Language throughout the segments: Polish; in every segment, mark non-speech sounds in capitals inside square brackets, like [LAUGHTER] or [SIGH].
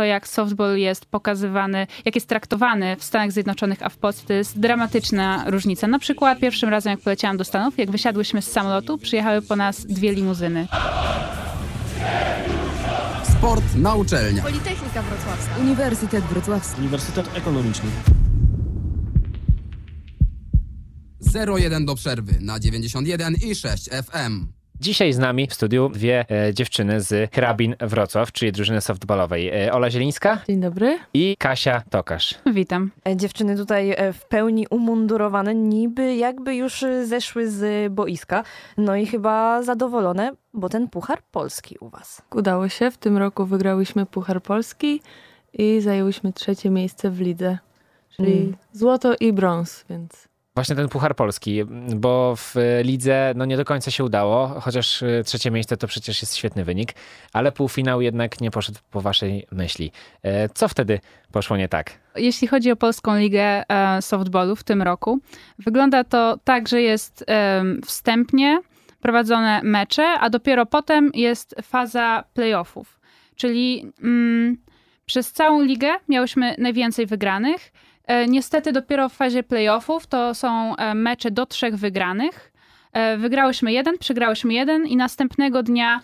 to jak softball jest pokazywany, jak jest traktowany w Stanach Zjednoczonych, a w Polsce, to jest dramatyczna różnica. Na przykład pierwszym razem, jak poleciałam do Stanów, jak wysiadłyśmy z samolotu, przyjechały po nas dwie limuzyny. Sport na uczelniach. Politechnika Wrocławska. Uniwersytet Wrocławski. Uniwersytet Ekonomiczny. 0-1 do przerwy na 91 i 6 FM. Dzisiaj z nami w studiu dwie e, dziewczyny z Hrabin Wrocław, czyli drużyny softballowej. E, Ola Zielińska Dzień dobry. i Kasia Tokarz. Witam. E, Dziewczyny tutaj e, w pełni umundurowane, niby jakby już e, zeszły z boiska. No i chyba zadowolone, bo ten puchar polski u was. Udało się. W tym roku wygrałyśmy Puchar Polski i zajęłyśmy trzecie miejsce w lidze. Czyli Mm. złoto i brąz, więc Właśnie ten Puchar Polski, bo w e, lidze no nie do końca się udało, chociaż e, trzecie miejsce to przecież jest świetny wynik, ale półfinał jednak nie poszedł po waszej myśli. E, Co wtedy poszło nie tak? Jeśli chodzi o Polską Ligę e, Softballu w tym roku, wygląda to tak, że jest em, wstępnie prowadzone mecze, a dopiero potem jest faza playoffów. Czyli mm, przez całą ligę miałyśmy najwięcej wygranych. E, niestety dopiero w fazie playoffów to są e, mecze do trzech wygranych. E, wygrałyśmy jeden, przegrałyśmy jeden i następnego dnia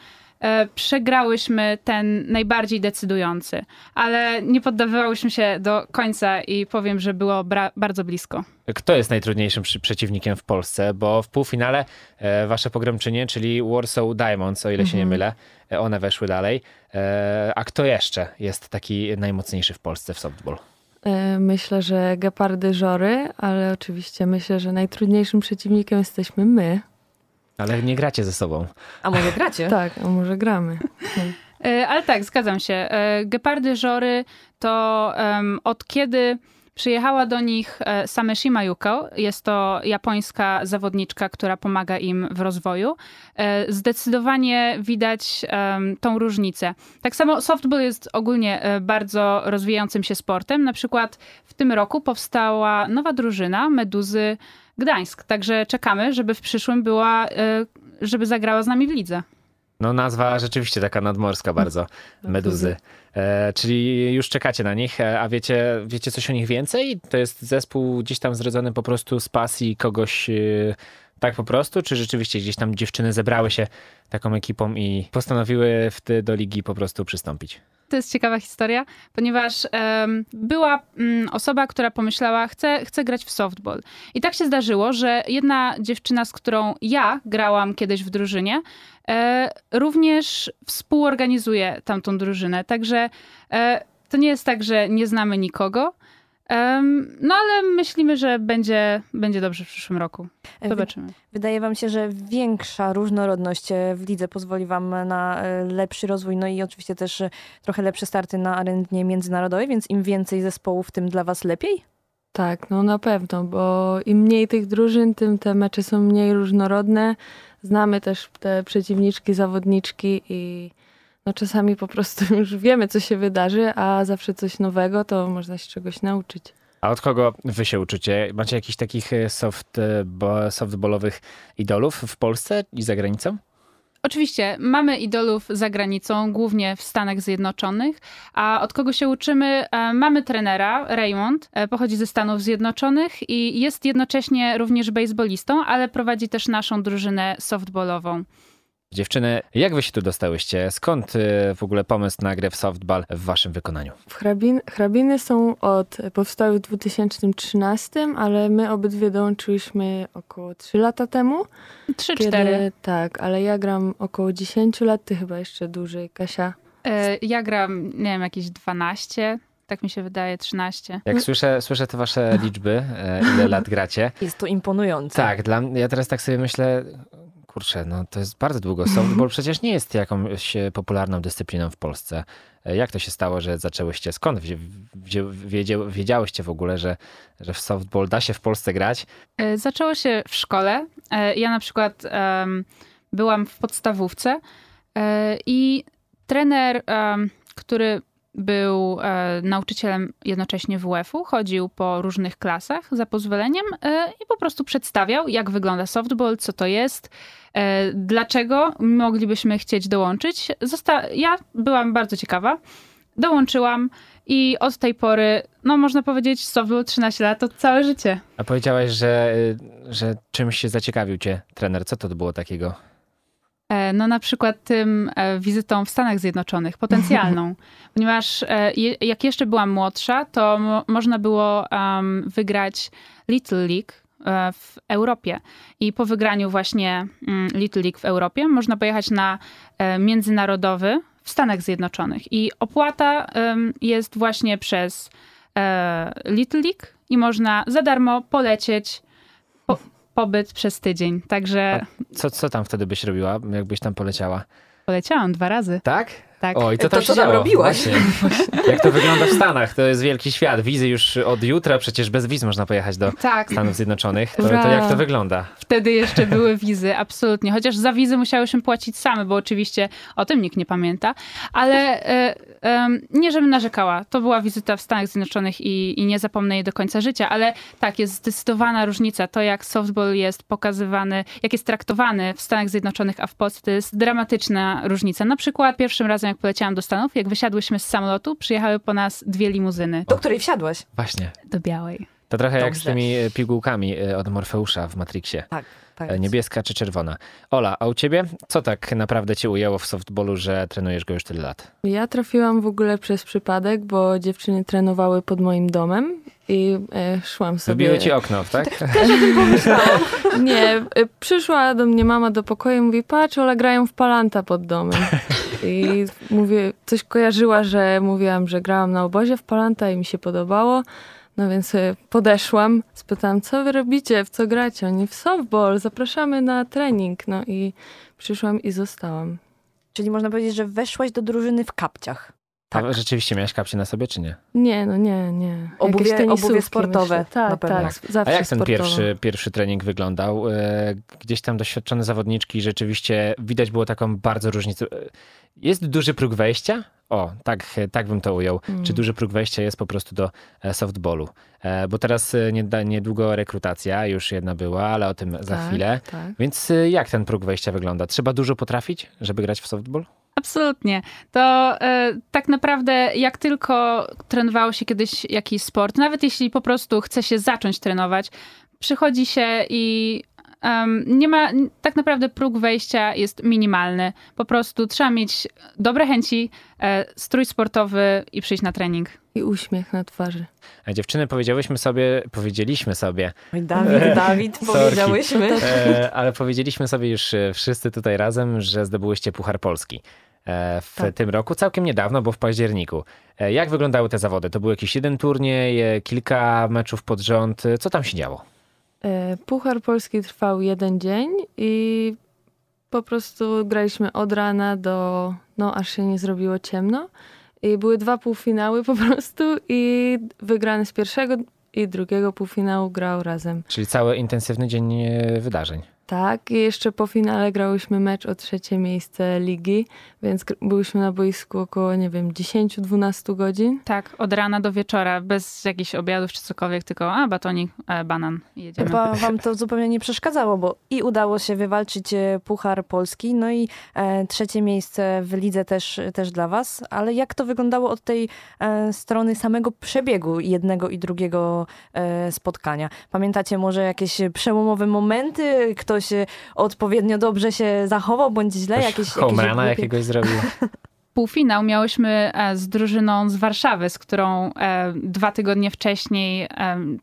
przegrałyśmy ten najbardziej decydujący. Ale nie poddawałyśmy się do końca i powiem, że było bardzo blisko. Kto jest najtrudniejszym przeciwnikiem w Polsce? Bo w półfinale wasze pogromczynie, czyli Warsaw Diamonds, o ile się nie mylę, e, one weszły dalej. A kto jeszcze jest taki najmocniejszy w Polsce w softball? E, myślę, że gepardy żory, ale oczywiście myślę, że najtrudniejszym przeciwnikiem jesteśmy my. Ale nie gracie ze sobą. A może gracie? [LAUGHS] Tak, a może gramy. E, Ale tak, zgadzam się. E, Gepardy Żory to em, od kiedy przyjechała do nich e, Sameshima Yuko, jest to japońska zawodniczka, która pomaga im w rozwoju, e, zdecydowanie widać tą różnicę. Tak samo softball jest ogólnie e, bardzo rozwijającym się sportem. Na przykład w tym roku powstała nowa drużyna Meduzy Gdańsk, także czekamy, żeby w przyszłym była, żeby zagrała z nami w lidze. No nazwa rzeczywiście taka nadmorska bardzo, [LAUGHS] Meduzy. E, czyli już czekacie na nich, e, a wiecie, wiecie coś o nich więcej? To jest zespół gdzieś tam zrodzony po prostu z pasji kogoś e, tak po prostu, czy rzeczywiście gdzieś tam dziewczyny zebrały się taką ekipą i postanowiły w ty do ligi po prostu przystąpić? To jest ciekawa historia, ponieważ em, była mm, osoba, która pomyślała, chcę, chcę grać w softball. I tak się zdarzyło, że jedna dziewczyna, z którą ja grałam kiedyś w drużynie, e, również współorganizuje tamtą drużynę. Także e, to nie jest tak, że nie znamy nikogo. No ale myślimy, że będzie, będzie dobrze w przyszłym roku. Zobaczymy. Wydaje wam się, że większa różnorodność e, w lidze pozwoli wam na e, lepszy rozwój, no i oczywiście też e, trochę lepsze starty na arenie międzynarodowej, więc im więcej zespołów, tym dla was lepiej? Tak, no na pewno, bo im mniej tych drużyn, tym te mecze są mniej różnorodne. Znamy też te przeciwniczki, zawodniczki i no czasami po prostu [LAUGHS] już wiemy, co się wydarzy, a zawsze coś nowego, to można się czegoś nauczyć. A od kogo wy się uczycie? Macie jakichś takich e, soft, e, bo, softballowych idolów w Polsce i za granicą? Oczywiście, mamy idolów za granicą, głównie w Stanach Zjednoczonych, a od kogo się uczymy? E, Mamy trenera, Raymond, pochodzi ze Stanów Zjednoczonych i jest jednocześnie również baseballistą, ale prowadzi też naszą drużynę softballową. Dziewczyny, jak wy się tu dostałyście? Skąd y, w ogóle pomysł na grę w softball w waszym wykonaniu? W hrabin, hrabiny są od, powstały w 2013, ale my obydwie dołączyłyśmy około 3 lata temu. 3-4. Tak, ale ja gram około 10 lat, ty chyba jeszcze dłużej, Kasia. E, Ja gram, nie wiem, jakieś 12, tak mi się wydaje, 13. Jak słyszę, słyszę te wasze liczby, e, ile lat gracie. Jest to imponujące. Tak, dla mnie, ja teraz tak sobie myślę, kurczę, no to jest bardzo długo. Softball [LAUGHS] przecież nie jest jakąś e, popularną dyscypliną w Polsce. E, Jak to się stało, że zaczęłyście? Skąd wiedziałyście w ogóle, że, że w softball da się w Polsce grać? E, Zaczęło się w szkole. Ja na przykład em, byłam w podstawówce i trener, em, który był e, nauczycielem jednocześnie WF-u, chodził po różnych klasach za pozwoleniem e, i po prostu przedstawiał, jak wygląda softball, co to jest, e, dlaczego moglibyśmy chcieć dołączyć. Zosta- ja byłam bardzo ciekawa. dołączyłam i od tej pory, no można powiedzieć, softball 13 lat to całe życie. A powiedziałaś, że, y, że czymś się zaciekawił cię trener. Co to było takiego? E, No na przykład tym e, wizytą w Stanach Zjednoczonych, potencjalną. [LAUGHS] Ponieważ e, jak jeszcze byłam młodsza, to mo- można było em, wygrać Little League w Europie. I po wygraniu właśnie mm, Little League w Europie można pojechać na międzynarodowy w Stanach Zjednoczonych. I opłata em, jest właśnie przez e, Little League i można za darmo polecieć po, pobyt przez tydzień. Także Co, co tam wtedy byś robiła, jakbyś tam poleciała? poleciałam dwa razy. Tak? Tak. O, i co To tam co się tam robiłaś? Właśnie. [LAUGHS] Jak to wygląda w Stanach? To jest wielki świat. Wizy już od jutra, przecież bez wiz można pojechać do Tak, Stanów Zjednoczonych. To, to jak to wygląda? wtedy jeszcze [LAUGHS] były wizy, absolutnie. Chociaż za wizy musiałyśmy płacić same, bo oczywiście o tym nikt nie pamięta. Ale e, nie, żebym narzekała. To była wizyta w Stanach Zjednoczonych i, i nie zapomnę jej do końca życia. Ale tak, jest zdecydowana różnica. To, jak softball jest pokazywany, jak jest traktowany w Stanach Zjednoczonych, a w Polsce, to jest dramatyczna różnica. Na przykład pierwszym razem, jak poleciałam do Stanów, jak wysiadłyśmy z samolotu, przyjechały po nas dwie limuzyny Do której wsiadłaś? Właśnie. do Białej. To trochę jak z Dobrze. tymi e, pigułkami e, od Morfeusza w Matrixie. Tak, tak. E, Niebieska czy czerwona. Ola, a u ciebie? Co tak naprawdę cię ujęło w softballu, że trenujesz go już tyle lat? Ja trafiłam w ogóle przez przypadek, bo dziewczyny trenowały pod moim domem i e, szłam sobie... Wybiły ci okno, [LAUGHS] tak? Nie, e, przyszła do mnie mama do pokoju i mówi, patrz, Ola grają w palanta pod domem. [LAUGHS] I mówię, coś kojarzyła, że mówiłam, że grałam na obozie w palanta i mi się podobało. No więc e, podeszłam, spytałam, co wy robicie, w co gracie? Oni w softball, zapraszamy na trening. No i przyszłam i zostałam. Czyli można powiedzieć, że weszłaś do drużyny w kapciach. A Tak. rzeczywiście miałeś kapcie na sobie, czy nie? Nie, no nie, nie. Obuwie- obuwie sportowe Myślę. na Tak, pewno. tak, zawsze A jak ten pierwszy, pierwszy trening wyglądał? E, Gdzieś tam doświadczone zawodniczki, rzeczywiście widać było taką bardzo różnicę. E, Jest duży próg wejścia? O, tak, tak bym to ujął. Mm. Czy duży próg wejścia jest po prostu do e, softballu? Bo teraz niedługo rekrutacja, już jedna była, ale o tym za Tak, chwilę. Tak. Więc jak ten próg wejścia wygląda? Trzeba dużo potrafić, żeby grać w softball? Absolutnie. To e, tak naprawdę jak tylko trenowało się kiedyś jakiś sport, nawet jeśli po prostu chce się zacząć trenować, przychodzi się i em, nie ma, tak naprawdę próg wejścia jest minimalny. Po prostu trzeba mieć dobre chęci, e, strój sportowy i przyjść na trening. I uśmiech na twarzy. E, Dziewczyny, powiedziałyśmy sobie, powiedzieliśmy sobie, Oj, Dawid, [LAUGHS] Dawid, Sorki. powiedziałyśmy. E, ale powiedzieliśmy sobie już e, wszyscy tutaj razem, że zdobyłyście Puchar Polski w Tak. tym roku, całkiem niedawno, bo w październiku. E, Jak wyglądały te zawody? To był jakiś jeden turniej, e, kilka meczów pod rząd. E, Co tam się działo? E, Puchar Polski trwał jeden dzień i po prostu graliśmy od rana do, no aż się nie zrobiło ciemno. I były dwa półfinały po [LAUGHS] prostu i wygrany z pierwszego i drugiego półfinału grał razem. Czyli cały intensywny dzień e, wydarzeń. Tak, i jeszcze po finale grałyśmy mecz o trzecie miejsce ligi, więc byliśmy na boisku około, nie wiem, 10-12 godzin. Tak, od rana do wieczora, bez jakichś obiadów czy cokolwiek, tylko a, batonik, e, banan i jedziemy. Chyba wam to zupełnie nie przeszkadzało, bo i udało się wywalczyć e, Puchar Polski, no i e, trzecie miejsce w lidze też, też dla was. Ale jak to wyglądało od tej e, strony samego przebiegu jednego i drugiego e, spotkania? Pamiętacie może jakieś przełomowe momenty? Ktoś e, odpowiednio dobrze się zachował, bądź źle? Ktoś Jakieś, jakieś jakiegoś zrobił. [LAUGHS] półfinał miałyśmy e, z drużyną z Warszawy, z którą e, dwa tygodnie wcześniej, e,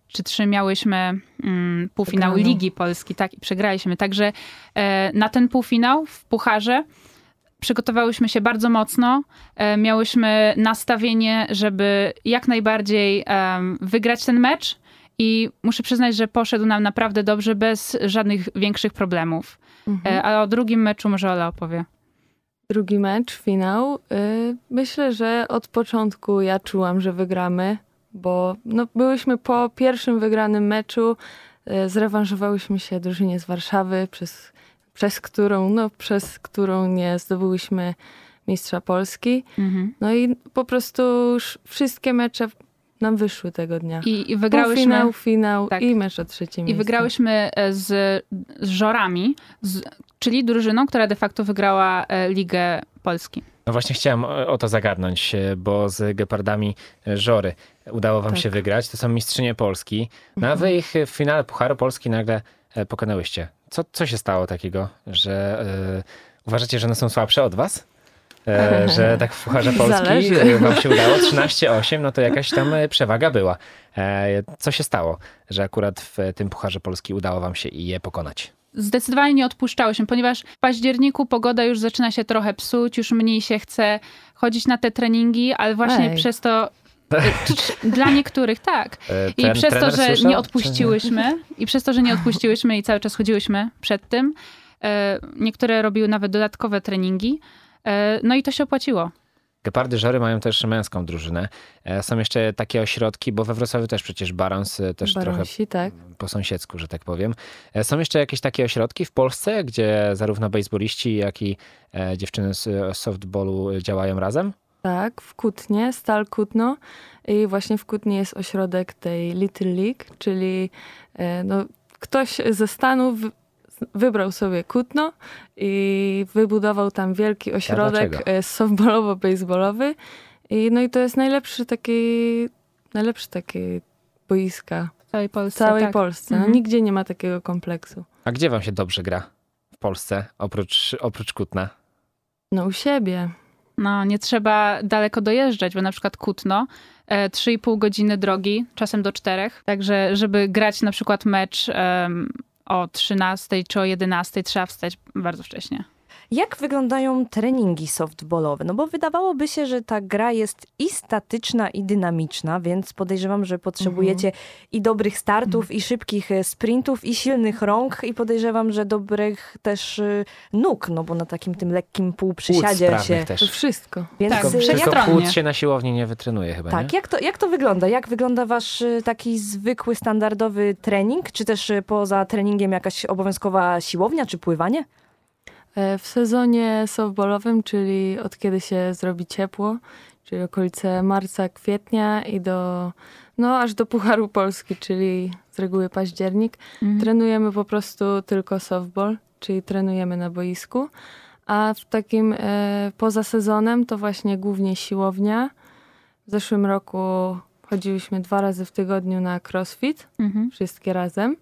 czy trzy miałyśmy mm, półfinał. Ligi Polski, tak, i przegraliśmy. Także e, na ten półfinał w Pucharze przygotowałyśmy się bardzo mocno. E, miałyśmy nastawienie, żeby jak najbardziej wygrać ten mecz i muszę przyznać, że poszedł nam naprawdę dobrze, bez żadnych większych problemów. Mhm. E, a o drugim meczu może Ola opowie. drugi mecz, finał. Y, Myślę, że od początku ja czułam, że wygramy, bo no, byłyśmy po pierwszym wygranym meczu, y, zrewanżowałyśmy się drużynie z Warszawy, przez, przez którą, no, przez którą nie zdobyłyśmy mistrza Polski. Mhm. No i po prostu już wszystkie mecze nam wyszły tego dnia. I, i wygrałyśmy... Półfinał, finał tak. i mecz o trzecie I miejsce. wygrałyśmy e, z, z Żorami, z, czyli drużyną, która de facto wygrała e, Ligę Polski. No właśnie chciałem o, to zagadnąć, e, bo z Gepardami Żory udało wam Tak. się wygrać. To są mistrzynie Polski. No a wy ich w finale Pucharu Polski nagle pokonałyście. Co, co się stało takiego, że e, uważacie, że one są słabsze od was? E, [LAUGHS] że tak w Pucharze Polski Zależy. e, wam się udało 13-8, no to jakaś tam e, przewaga była. Co się stało, że akurat w tym Pucharze Polski udało wam się je pokonać? Zdecydowanie nie odpuszczałyśmy, ponieważ w październiku pogoda już zaczyna się trochę psuć, już mniej się chce chodzić na te treningi, ale właśnie Ej. przez to [LAUGHS] dla niektórych tak. I ten przez to, że słyszał, nie odpuściłyśmy, i przez to, że nie odpuściłyśmy i cały czas chodziłyśmy przed tym, niektóre robiły nawet dodatkowe treningi, no i to się opłaciło. Gepardy Żory mają też męską drużynę. E, Są jeszcze takie ośrodki, bo we Wrocławiu też przecież Barons e, też trochę Baronsi, tak. po sąsiedzku, że tak powiem. E, Są jeszcze jakieś takie ośrodki w Polsce, gdzie zarówno bejsboliści, jak i e, dziewczyny z e, softballu e, działają razem? Tak, w Kutnie, Stal Kutno. I właśnie w Kutnie jest ośrodek tej Little League, czyli e, no, ktoś ze Stanów wybrał sobie Kutno i wybudował tam wielki ośrodek e, softballowo-baseballowy. I, no i to jest najlepszy taki, najlepszy taki boiska W całej w Polsce. całej tak. Polsce. Mhm. nigdzie nie ma takiego kompleksu. A gdzie wam się dobrze gra w Polsce, oprócz, oprócz Kutna? No u siebie. No, nie trzeba daleko dojeżdżać, bo na przykład Kutno, e, 3,5 godziny drogi, czasem do 4. Także, żeby grać na przykład mecz o 13 czy o 11, trzeba wstać bardzo wcześnie. Jak wyglądają treningi softballowe? No bo wydawałoby się, że ta gra jest i statyczna, i dynamiczna, więc podejrzewam, że potrzebujecie i dobrych startów, i szybkich e, sprintów, i silnych rąk, i podejrzewam, że dobrych też e, nóg, no bo na takim tym lekkim półprzysiadzie się... To też. wszystko. Więc Tak, e, Tylko, płuc się na siłowni nie wytrenuje chyba, Tak, nie? jak to, jak to wygląda? Jak wygląda wasz y, taki zwykły, standardowy trening? Czy też poza treningiem jakaś obowiązkowa siłownia, czy pływanie? E, W sezonie softballowym, czyli od kiedy się zrobi ciepło, czyli okolice marca, kwietnia i do, no aż do Pucharu Polski, czyli z reguły październik, Mhm. trenujemy po prostu tylko softball, czyli trenujemy na boisku. A w takim e, poza sezonem to właśnie głównie siłownia. W zeszłym roku chodziłyśmy dwa razy w tygodniu na crossfit, Mhm. wszystkie razem.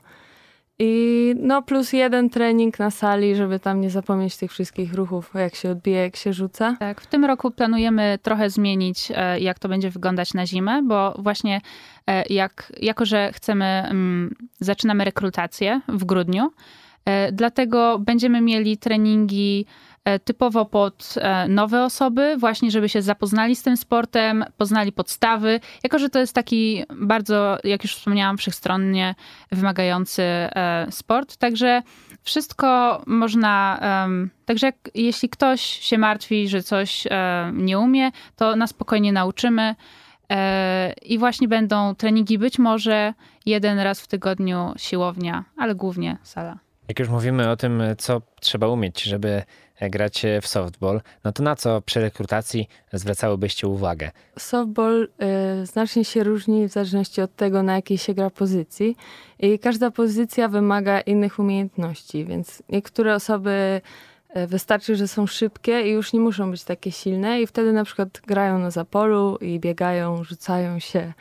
I no plus jeden trening na sali, żeby tam nie zapomnieć tych wszystkich ruchów, jak się odbija, jak się rzuca. Tak, w tym roku planujemy trochę zmienić, e, jak to będzie wyglądać na zimę, bo właśnie e, jak, jako, że chcemy, mm, zaczynamy rekrutację w grudniu, e, dlatego będziemy mieli treningi typowo pod e, nowe osoby, właśnie żeby się zapoznali z tym sportem, poznali podstawy, jako że to jest taki bardzo, jak już wspomniałam, wszechstronnie wymagający e, sport, także wszystko można. także jak, jeśli ktoś się martwi, że coś e, nie umie, to na spokojnie nauczymy. E, I właśnie będą treningi, być może jeden raz w tygodniu siłownia, ale głównie sala. Jak już mówimy o tym, co trzeba umieć, żeby grać w softball, no to na co przy rekrutacji zwracałybyście uwagę? Softball y, znacznie się różni w zależności od tego, na jakiej się gra pozycji. I każda pozycja wymaga innych umiejętności, więc niektóre osoby y, wystarczy, że są szybkie i już nie muszą być takie silne i wtedy na przykład grają na zapolu i biegają, rzucają się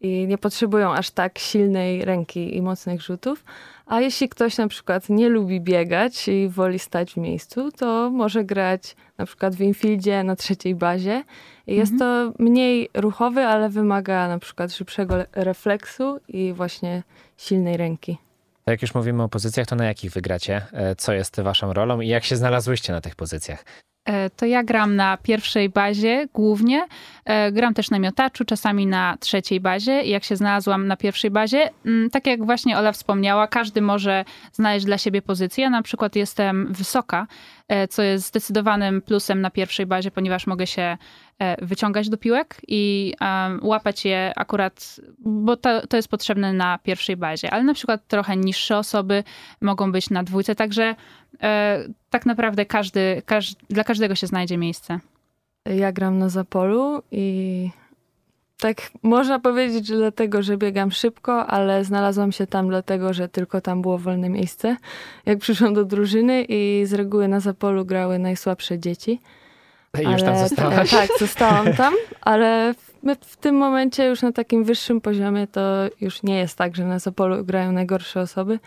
i nie potrzebują aż tak silnej ręki i mocnych rzutów. A jeśli ktoś na przykład nie lubi biegać i woli stać w miejscu, to może grać na przykład w infieldzie na trzeciej bazie. Jest to mniej ruchowy, ale wymaga na przykład szybszego le- refleksu i właśnie silnej ręki. Jak już mówimy o pozycjach, to na jakich wygracie? E, Co jest waszą rolą i jak się znalazłyście na tych pozycjach? E, To ja gram na pierwszej bazie głównie. E, Gram też na miotaczu, czasami na trzeciej bazie. Jak się znalazłam na pierwszej bazie, mm, tak jak właśnie Ola wspomniała, każdy może znaleźć dla siebie pozycję. Ja na przykład jestem wysoka, e, co jest zdecydowanym plusem na pierwszej bazie, ponieważ mogę się wyciągać do piłek i em, łapać je akurat, bo to, to jest potrzebne na pierwszej bazie. Ale na przykład trochę niższe osoby mogą być na dwójce, także e, tak naprawdę każdy, każ, dla każdego się znajdzie miejsce. Ja gram na zapolu i tak można powiedzieć, że dlatego, że biegam szybko, ale znalazłam się tam dlatego, że tylko tam było wolne miejsce. Jak przyszłam do drużyny i z reguły na zapolu grały najsłabsze dzieci. I już tam zostałaś? Tak, zostałam tam, ale w, my w tym momencie już na takim wyższym poziomie to już nie jest tak, że na Zapolu grają najgorsze osoby,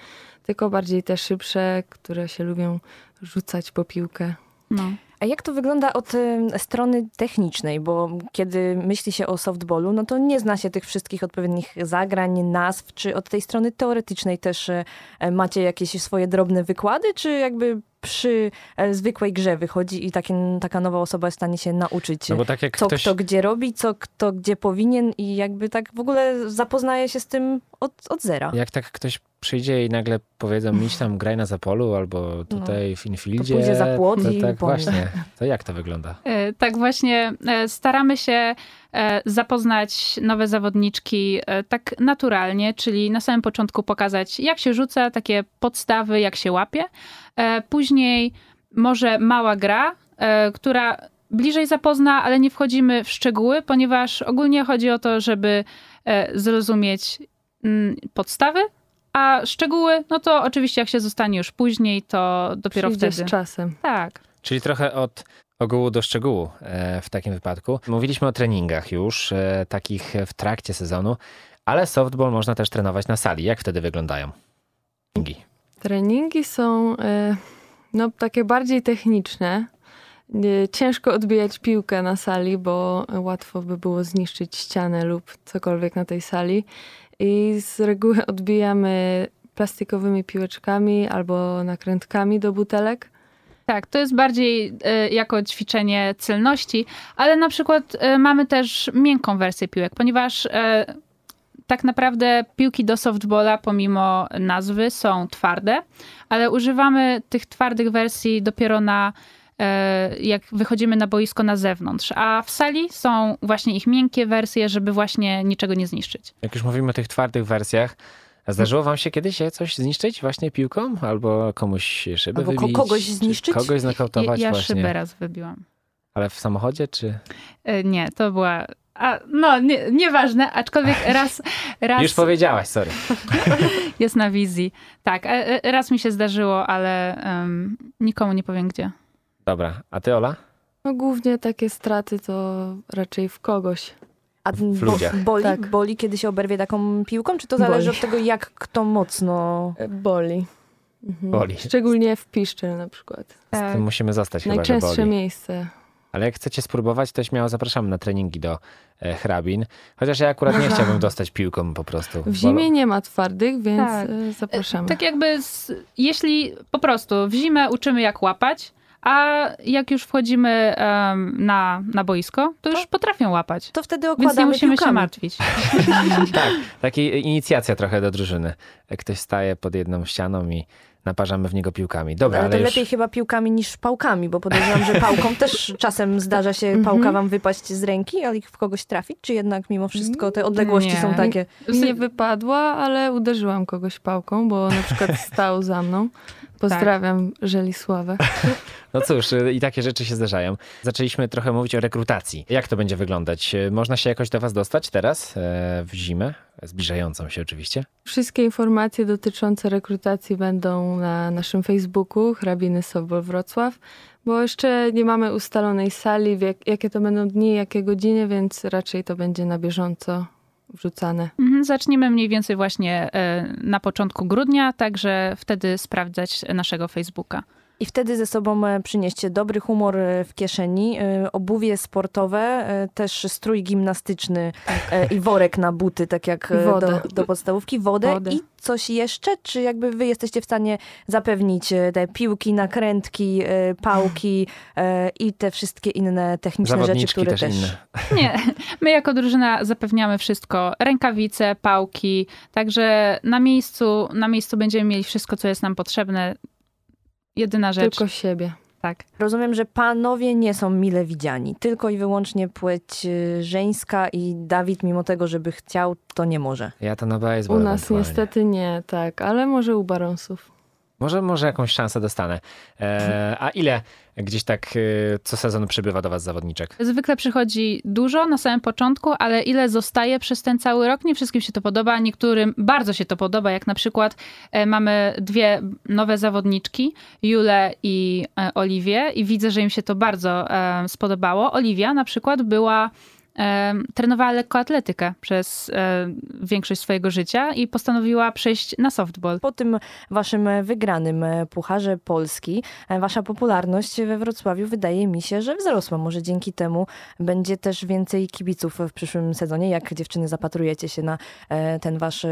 tylko bardziej te szybsze, które się lubią rzucać po piłkę. No. A jak to wygląda od strony technicznej? Bo kiedy myśli się o softballu, no to nie zna się tych wszystkich odpowiednich zagrań, nazw. Czy od tej strony teoretycznej też e, macie jakieś swoje drobne wykłady, czy jakby przy e, zwykłej grze wychodzi i takie, taka nowa osoba jest w stanie się nauczyć, No bo tak jak co ktoś... kto gdzie robi, co kto gdzie powinien i jakby tak w ogóle zapoznaje się z tym od, od zera. Jak tak ktoś przyjdzie i nagle powiedzą, idź tam graj na Zapolu albo tutaj w Infieldzie. To pójdzie za płot to i tak właśnie. To jak to wygląda? E, Tak właśnie e, staramy się zapoznać nowe zawodniczki e, tak naturalnie, czyli na samym początku pokazać, jak się rzuca, takie podstawy, jak się łapie. E, Później może mała gra, e, która bliżej zapozna, ale nie wchodzimy w szczegóły, ponieważ ogólnie chodzi o to, żeby e, zrozumieć mm, podstawy, a szczegóły, no to oczywiście jak się zostanie już później, to dopiero Przyjdzie wtedy. z czasem. Tak. Czyli trochę od ogółu do szczegółu e, w takim wypadku. Mówiliśmy o treningach już, e, takich w trakcie sezonu, ale softball można też trenować na sali. Jak wtedy wyglądają? Treningi. Treningi są e, no, takie bardziej techniczne. Ciężko odbijać piłkę na sali, bo łatwo by było zniszczyć ścianę lub cokolwiek na tej sali. I z reguły odbijamy plastikowymi piłeczkami albo nakrętkami do butelek. Tak, to jest bardziej e, jako ćwiczenie celności, ale na przykład e, mamy też miękką wersję piłek, ponieważ e, tak naprawdę piłki do softballa, pomimo nazwy, są twarde, ale używamy tych twardych wersji dopiero na e, jak wychodzimy na boisko na zewnątrz, a w sali są właśnie ich miękkie wersje, żeby właśnie niczego nie zniszczyć. Jak już mówimy o tych twardych wersjach, zdarzyło wam się kiedyś coś zniszczyć właśnie piłką? Albo komuś szybę Albo wybić? kogoś czy zniszczyć? Kogoś Ja, znakautować ja właśnie. szybę raz wybiłam. Ale w samochodzie czy... E, Nie, to była. A, no, nie, nieważne, aczkolwiek [LAUGHS] raz, raz Już powiedziałaś, sorry. [LAUGHS] jest na wizji. Tak, e, e, raz mi się zdarzyło, ale em, nikomu nie powiem gdzie. Dobra, a ty Ola? No głównie takie straty to raczej w kogoś. A W bo, ludziach. boli, Tak. boli, kiedy się oberwie taką piłką, czy to zależy Boli. od tego, jak kto mocno... E, Boli. Mhm. Boli. Szczególnie w piszczel na przykład. Z tym musimy zostać chyba, Najczęstsze boli. miejsce. Ale jak chcecie spróbować, to śmiało zapraszamy na treningi do e, hrabin. Chociaż ja akurat nie chciałbym dostać piłką po prostu. W zimie nie ma twardych, więc Tak. e, zapraszamy. Tak jakby, z, jeśli po prostu w zimę uczymy jak łapać, a jak już wchodzimy em, na, na boisko, to już potrafią łapać. To wtedy Więc nie okładamy musimy się piłkami. martwić. [LAUGHS] Tak, taki inicjacja trochę do drużyny. Jak ktoś staje pod jedną ścianą i naparzamy w niego piłkami. Dobra, Ale ale, to już... lepiej chyba piłkami niż pałkami, bo podejrzewam, że pałką też [LAUGHS] czasem zdarza się Mhm. pałka wam wypaść z ręki, ale w kogoś trafić, czy jednak mimo wszystko te odległości Nie. są takie? Nie wypadła, ale uderzyłam kogoś pałką, bo na przykład [LAUGHS] stał za mną. Pozdrawiam Żelisławę. [LAUGHS] No cóż, y, i takie rzeczy się zdarzają. Zaczęliśmy trochę mówić o rekrutacji. Jak to będzie wyglądać? Y, Można się jakoś do was dostać teraz, e, w zimę? Zbliżającą się oczywiście. Wszystkie informacje dotyczące rekrutacji będą na naszym Facebooku Hrabiny Sobol Wrocław, bo jeszcze nie mamy ustalonej sali, jak, jakie to będą dni, jakie godziny, więc raczej to będzie na bieżąco wrzucane. Mhm, Zaczniemy mniej więcej właśnie e, na początku grudnia, także wtedy sprawdzać naszego Facebooka. I wtedy ze sobą e, przynieście dobry humor e, w kieszeni, e, obuwie sportowe, też strój gimnastyczny i worek na buty, tak jak do, do podstawówki, wodę. Wodę. i coś jeszcze? Czy jakby wy jesteście w stanie zapewnić te piłki, nakrętki, pałki i te wszystkie inne techniczne rzeczy, które też, też... inne. [LAUGHS] Nie, my jako drużyna zapewniamy wszystko. Rękawice, pałki, także na miejscu, na miejscu będziemy mieli wszystko, co jest nam potrzebne. Jedyna rzecz, Tylko siebie. tak. Rozumiem, że panowie nie są mile widziani. Tylko i wyłącznie płeć e, żeńska i Dawid, mimo tego, żeby chciał, to nie może. Ja to na baseball U nas niestety nie, tak, ale może u Baronsów. Może, może jakąś szansę dostanę. E, [LAUGHS] a ile gdzieś tak e, co sezon przybywa do was zawodniczek? Zwykle przychodzi dużo na samym początku, ale ile zostaje przez ten cały rok? Nie wszystkim się to podoba, niektórym bardzo się to podoba, jak na przykład e, mamy dwie nowe zawodniczki, Julę i e, Oliwię i widzę, że im się to bardzo spodobało. Oliwia na przykład była trenowała lekkoatletykę przez e, większość swojego życia i postanowiła przejść na softball. Po tym waszym wygranym e, Pucharze Polski, e, wasza popularność we Wrocławiu wydaje mi się, że wzrosła. Może dzięki temu będzie też więcej kibiców w przyszłym sezonie. Jak dziewczyny zapatrujecie się na ten wasz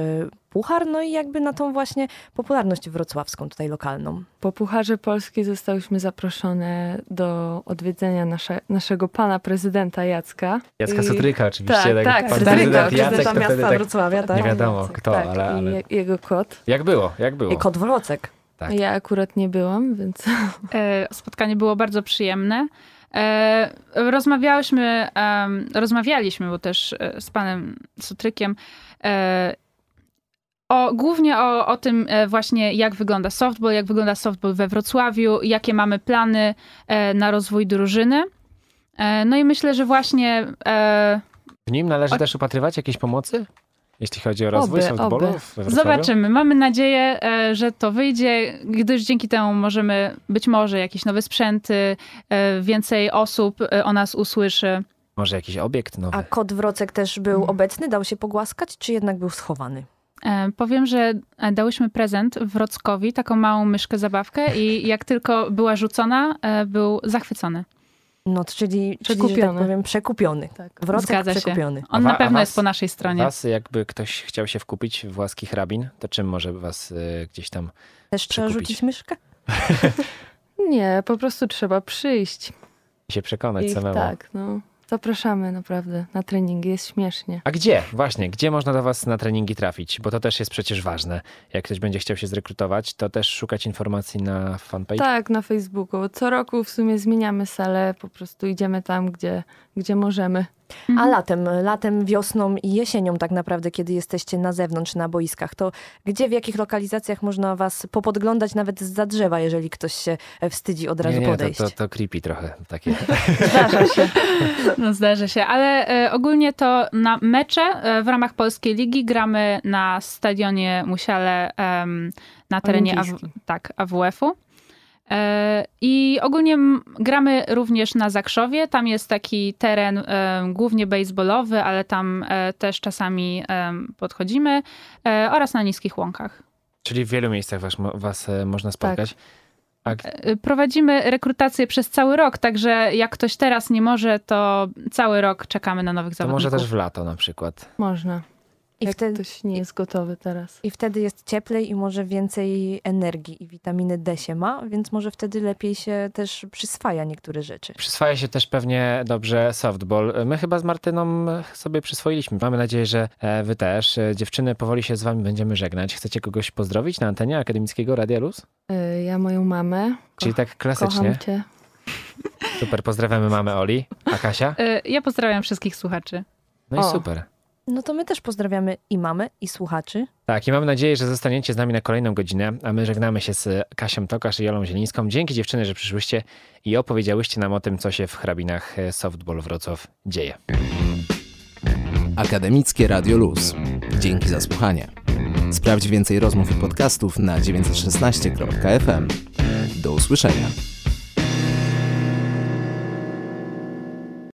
puchar, no i jakby na tą właśnie popularność wrocławską, tutaj lokalną. Po Pucharze Polski zostałyśmy zaproszone do odwiedzenia nasze, naszego pana prezydenta Jacka. Jacka I- Sutryka oczywiście. Tak, tak, pan Sutryka, prezydent Jacek to miasta tak, Wrocławia, tak? nie wiadomo kto, tak, ale, ale... i je- jego kot. Jak było? Jak było? I kot Wrocek. Tak. Ja akurat nie byłam, więc E, Spotkanie było bardzo przyjemne. E, Rozmawiałyśmy, rozmawialiśmy, bo też e, z panem Sutrykiem, o, głównie o, o tym e, właśnie, jak wygląda softball, jak wygląda softball we Wrocławiu, jakie mamy plany e, na rozwój drużyny. E, No i myślę, że właśnie e, W nim należy O- też upatrywać jakiejś pomocy? Jeśli chodzi o rozwój Oby, softballu oby. zobaczymy. Mamy nadzieję, e, że to wyjdzie, gdyż dzięki temu możemy być może jakieś nowe sprzęty, e, więcej osób e, o nas usłyszy. Może jakiś obiekt nowy? A kot Wrocek też był obecny? Dał się pogłaskać, czy jednak był schowany? E, Powiem, że e, dałyśmy prezent Wrockowi, taką małą myszkę zabawkę i jak tylko była rzucona, e, był zachwycony. No, czyli, czyli tak Przekupiony. powiem, przekupiony. tak. Wrocek Zgadza się. przekupiony. On A wa- na pewno a jest was- po naszej stronie. Was, jakby ktoś chciał się wkupić w łaski hrabin, to czym może was y, gdzieś tam Też trzeba Przekupić. rzucić myszkę? [LAUGHS] Nie, po prostu trzeba przyjść. się przekonać I samemu? tak, no. Zapraszamy naprawdę na treningi, jest śmiesznie. A gdzie? Właśnie, gdzie można do was na treningi trafić? Bo to też jest przecież ważne. Jak ktoś będzie chciał się zrekrutować, to też szukać informacji na fanpage. Tak, na Facebooku. Co roku w sumie zmieniamy salę, po prostu idziemy tam, gdzie, gdzie możemy. A latem, latem, wiosną i jesienią tak naprawdę, kiedy jesteście na zewnątrz, na boiskach, to gdzie, w jakich lokalizacjach można was popodglądać nawet z drzewa, jeżeli ktoś się e, wstydzi od razu nie, nie, to, podejść? to, to creepy trochę takie. [LAUGHS] Zdarza się. [LAUGHS] No zdarzy się, ale e, ogólnie to na mecze e, w ramach Polskiej Ligi gramy na stadionie Musiale na terenie AW, tak, AWF-u. E, I ogólnie gramy również na Zakrzowie. Tam jest taki teren em, głównie baseballowy, ale tam e, też czasami podchodzimy e, oraz na niskich łąkach. Czyli w wielu miejscach was, was e, można spotkać. A E, Prowadzimy rekrutację przez cały rok, także jak ktoś teraz nie może, to cały rok czekamy na nowych to zawodników. może też w lato na przykład. Można. I jak wtedy, ktoś nie jest gotowy teraz. I wtedy jest cieplej i może więcej energii i witaminy D się ma, więc może wtedy lepiej się też przyswaja niektóre rzeczy. Przyswaja się też pewnie dobrze softball. My chyba z Martyną sobie przyswoiliśmy. Mamy nadzieję, że e, wy też. E, Dziewczyny, powoli się z wami będziemy żegnać. Chcecie kogoś pozdrowić na antenie Akademickiego Radia Luz? Y, Ja moją mamę. Czyli tak klasycznie. Kocham cię. Super, pozdrawiamy mamę Oli. A Kasia? E, Ja pozdrawiam wszystkich słuchaczy. No i O. super. No to my też pozdrawiamy i mamy, i słuchaczy. Tak, i mam nadzieję, że zostaniecie z nami na kolejną godzinę, a my żegnamy się z Kasią Tokarz i Jolą Zielińską. Dzięki dziewczyny, że przyszłyście i opowiedziałyście nam o tym, co się w hrabinach Softball Wrocław dzieje. Akademickie Radio Luz. Dzięki za słuchanie. Sprawdź więcej rozmów i podcastów na 916.fm. Do usłyszenia.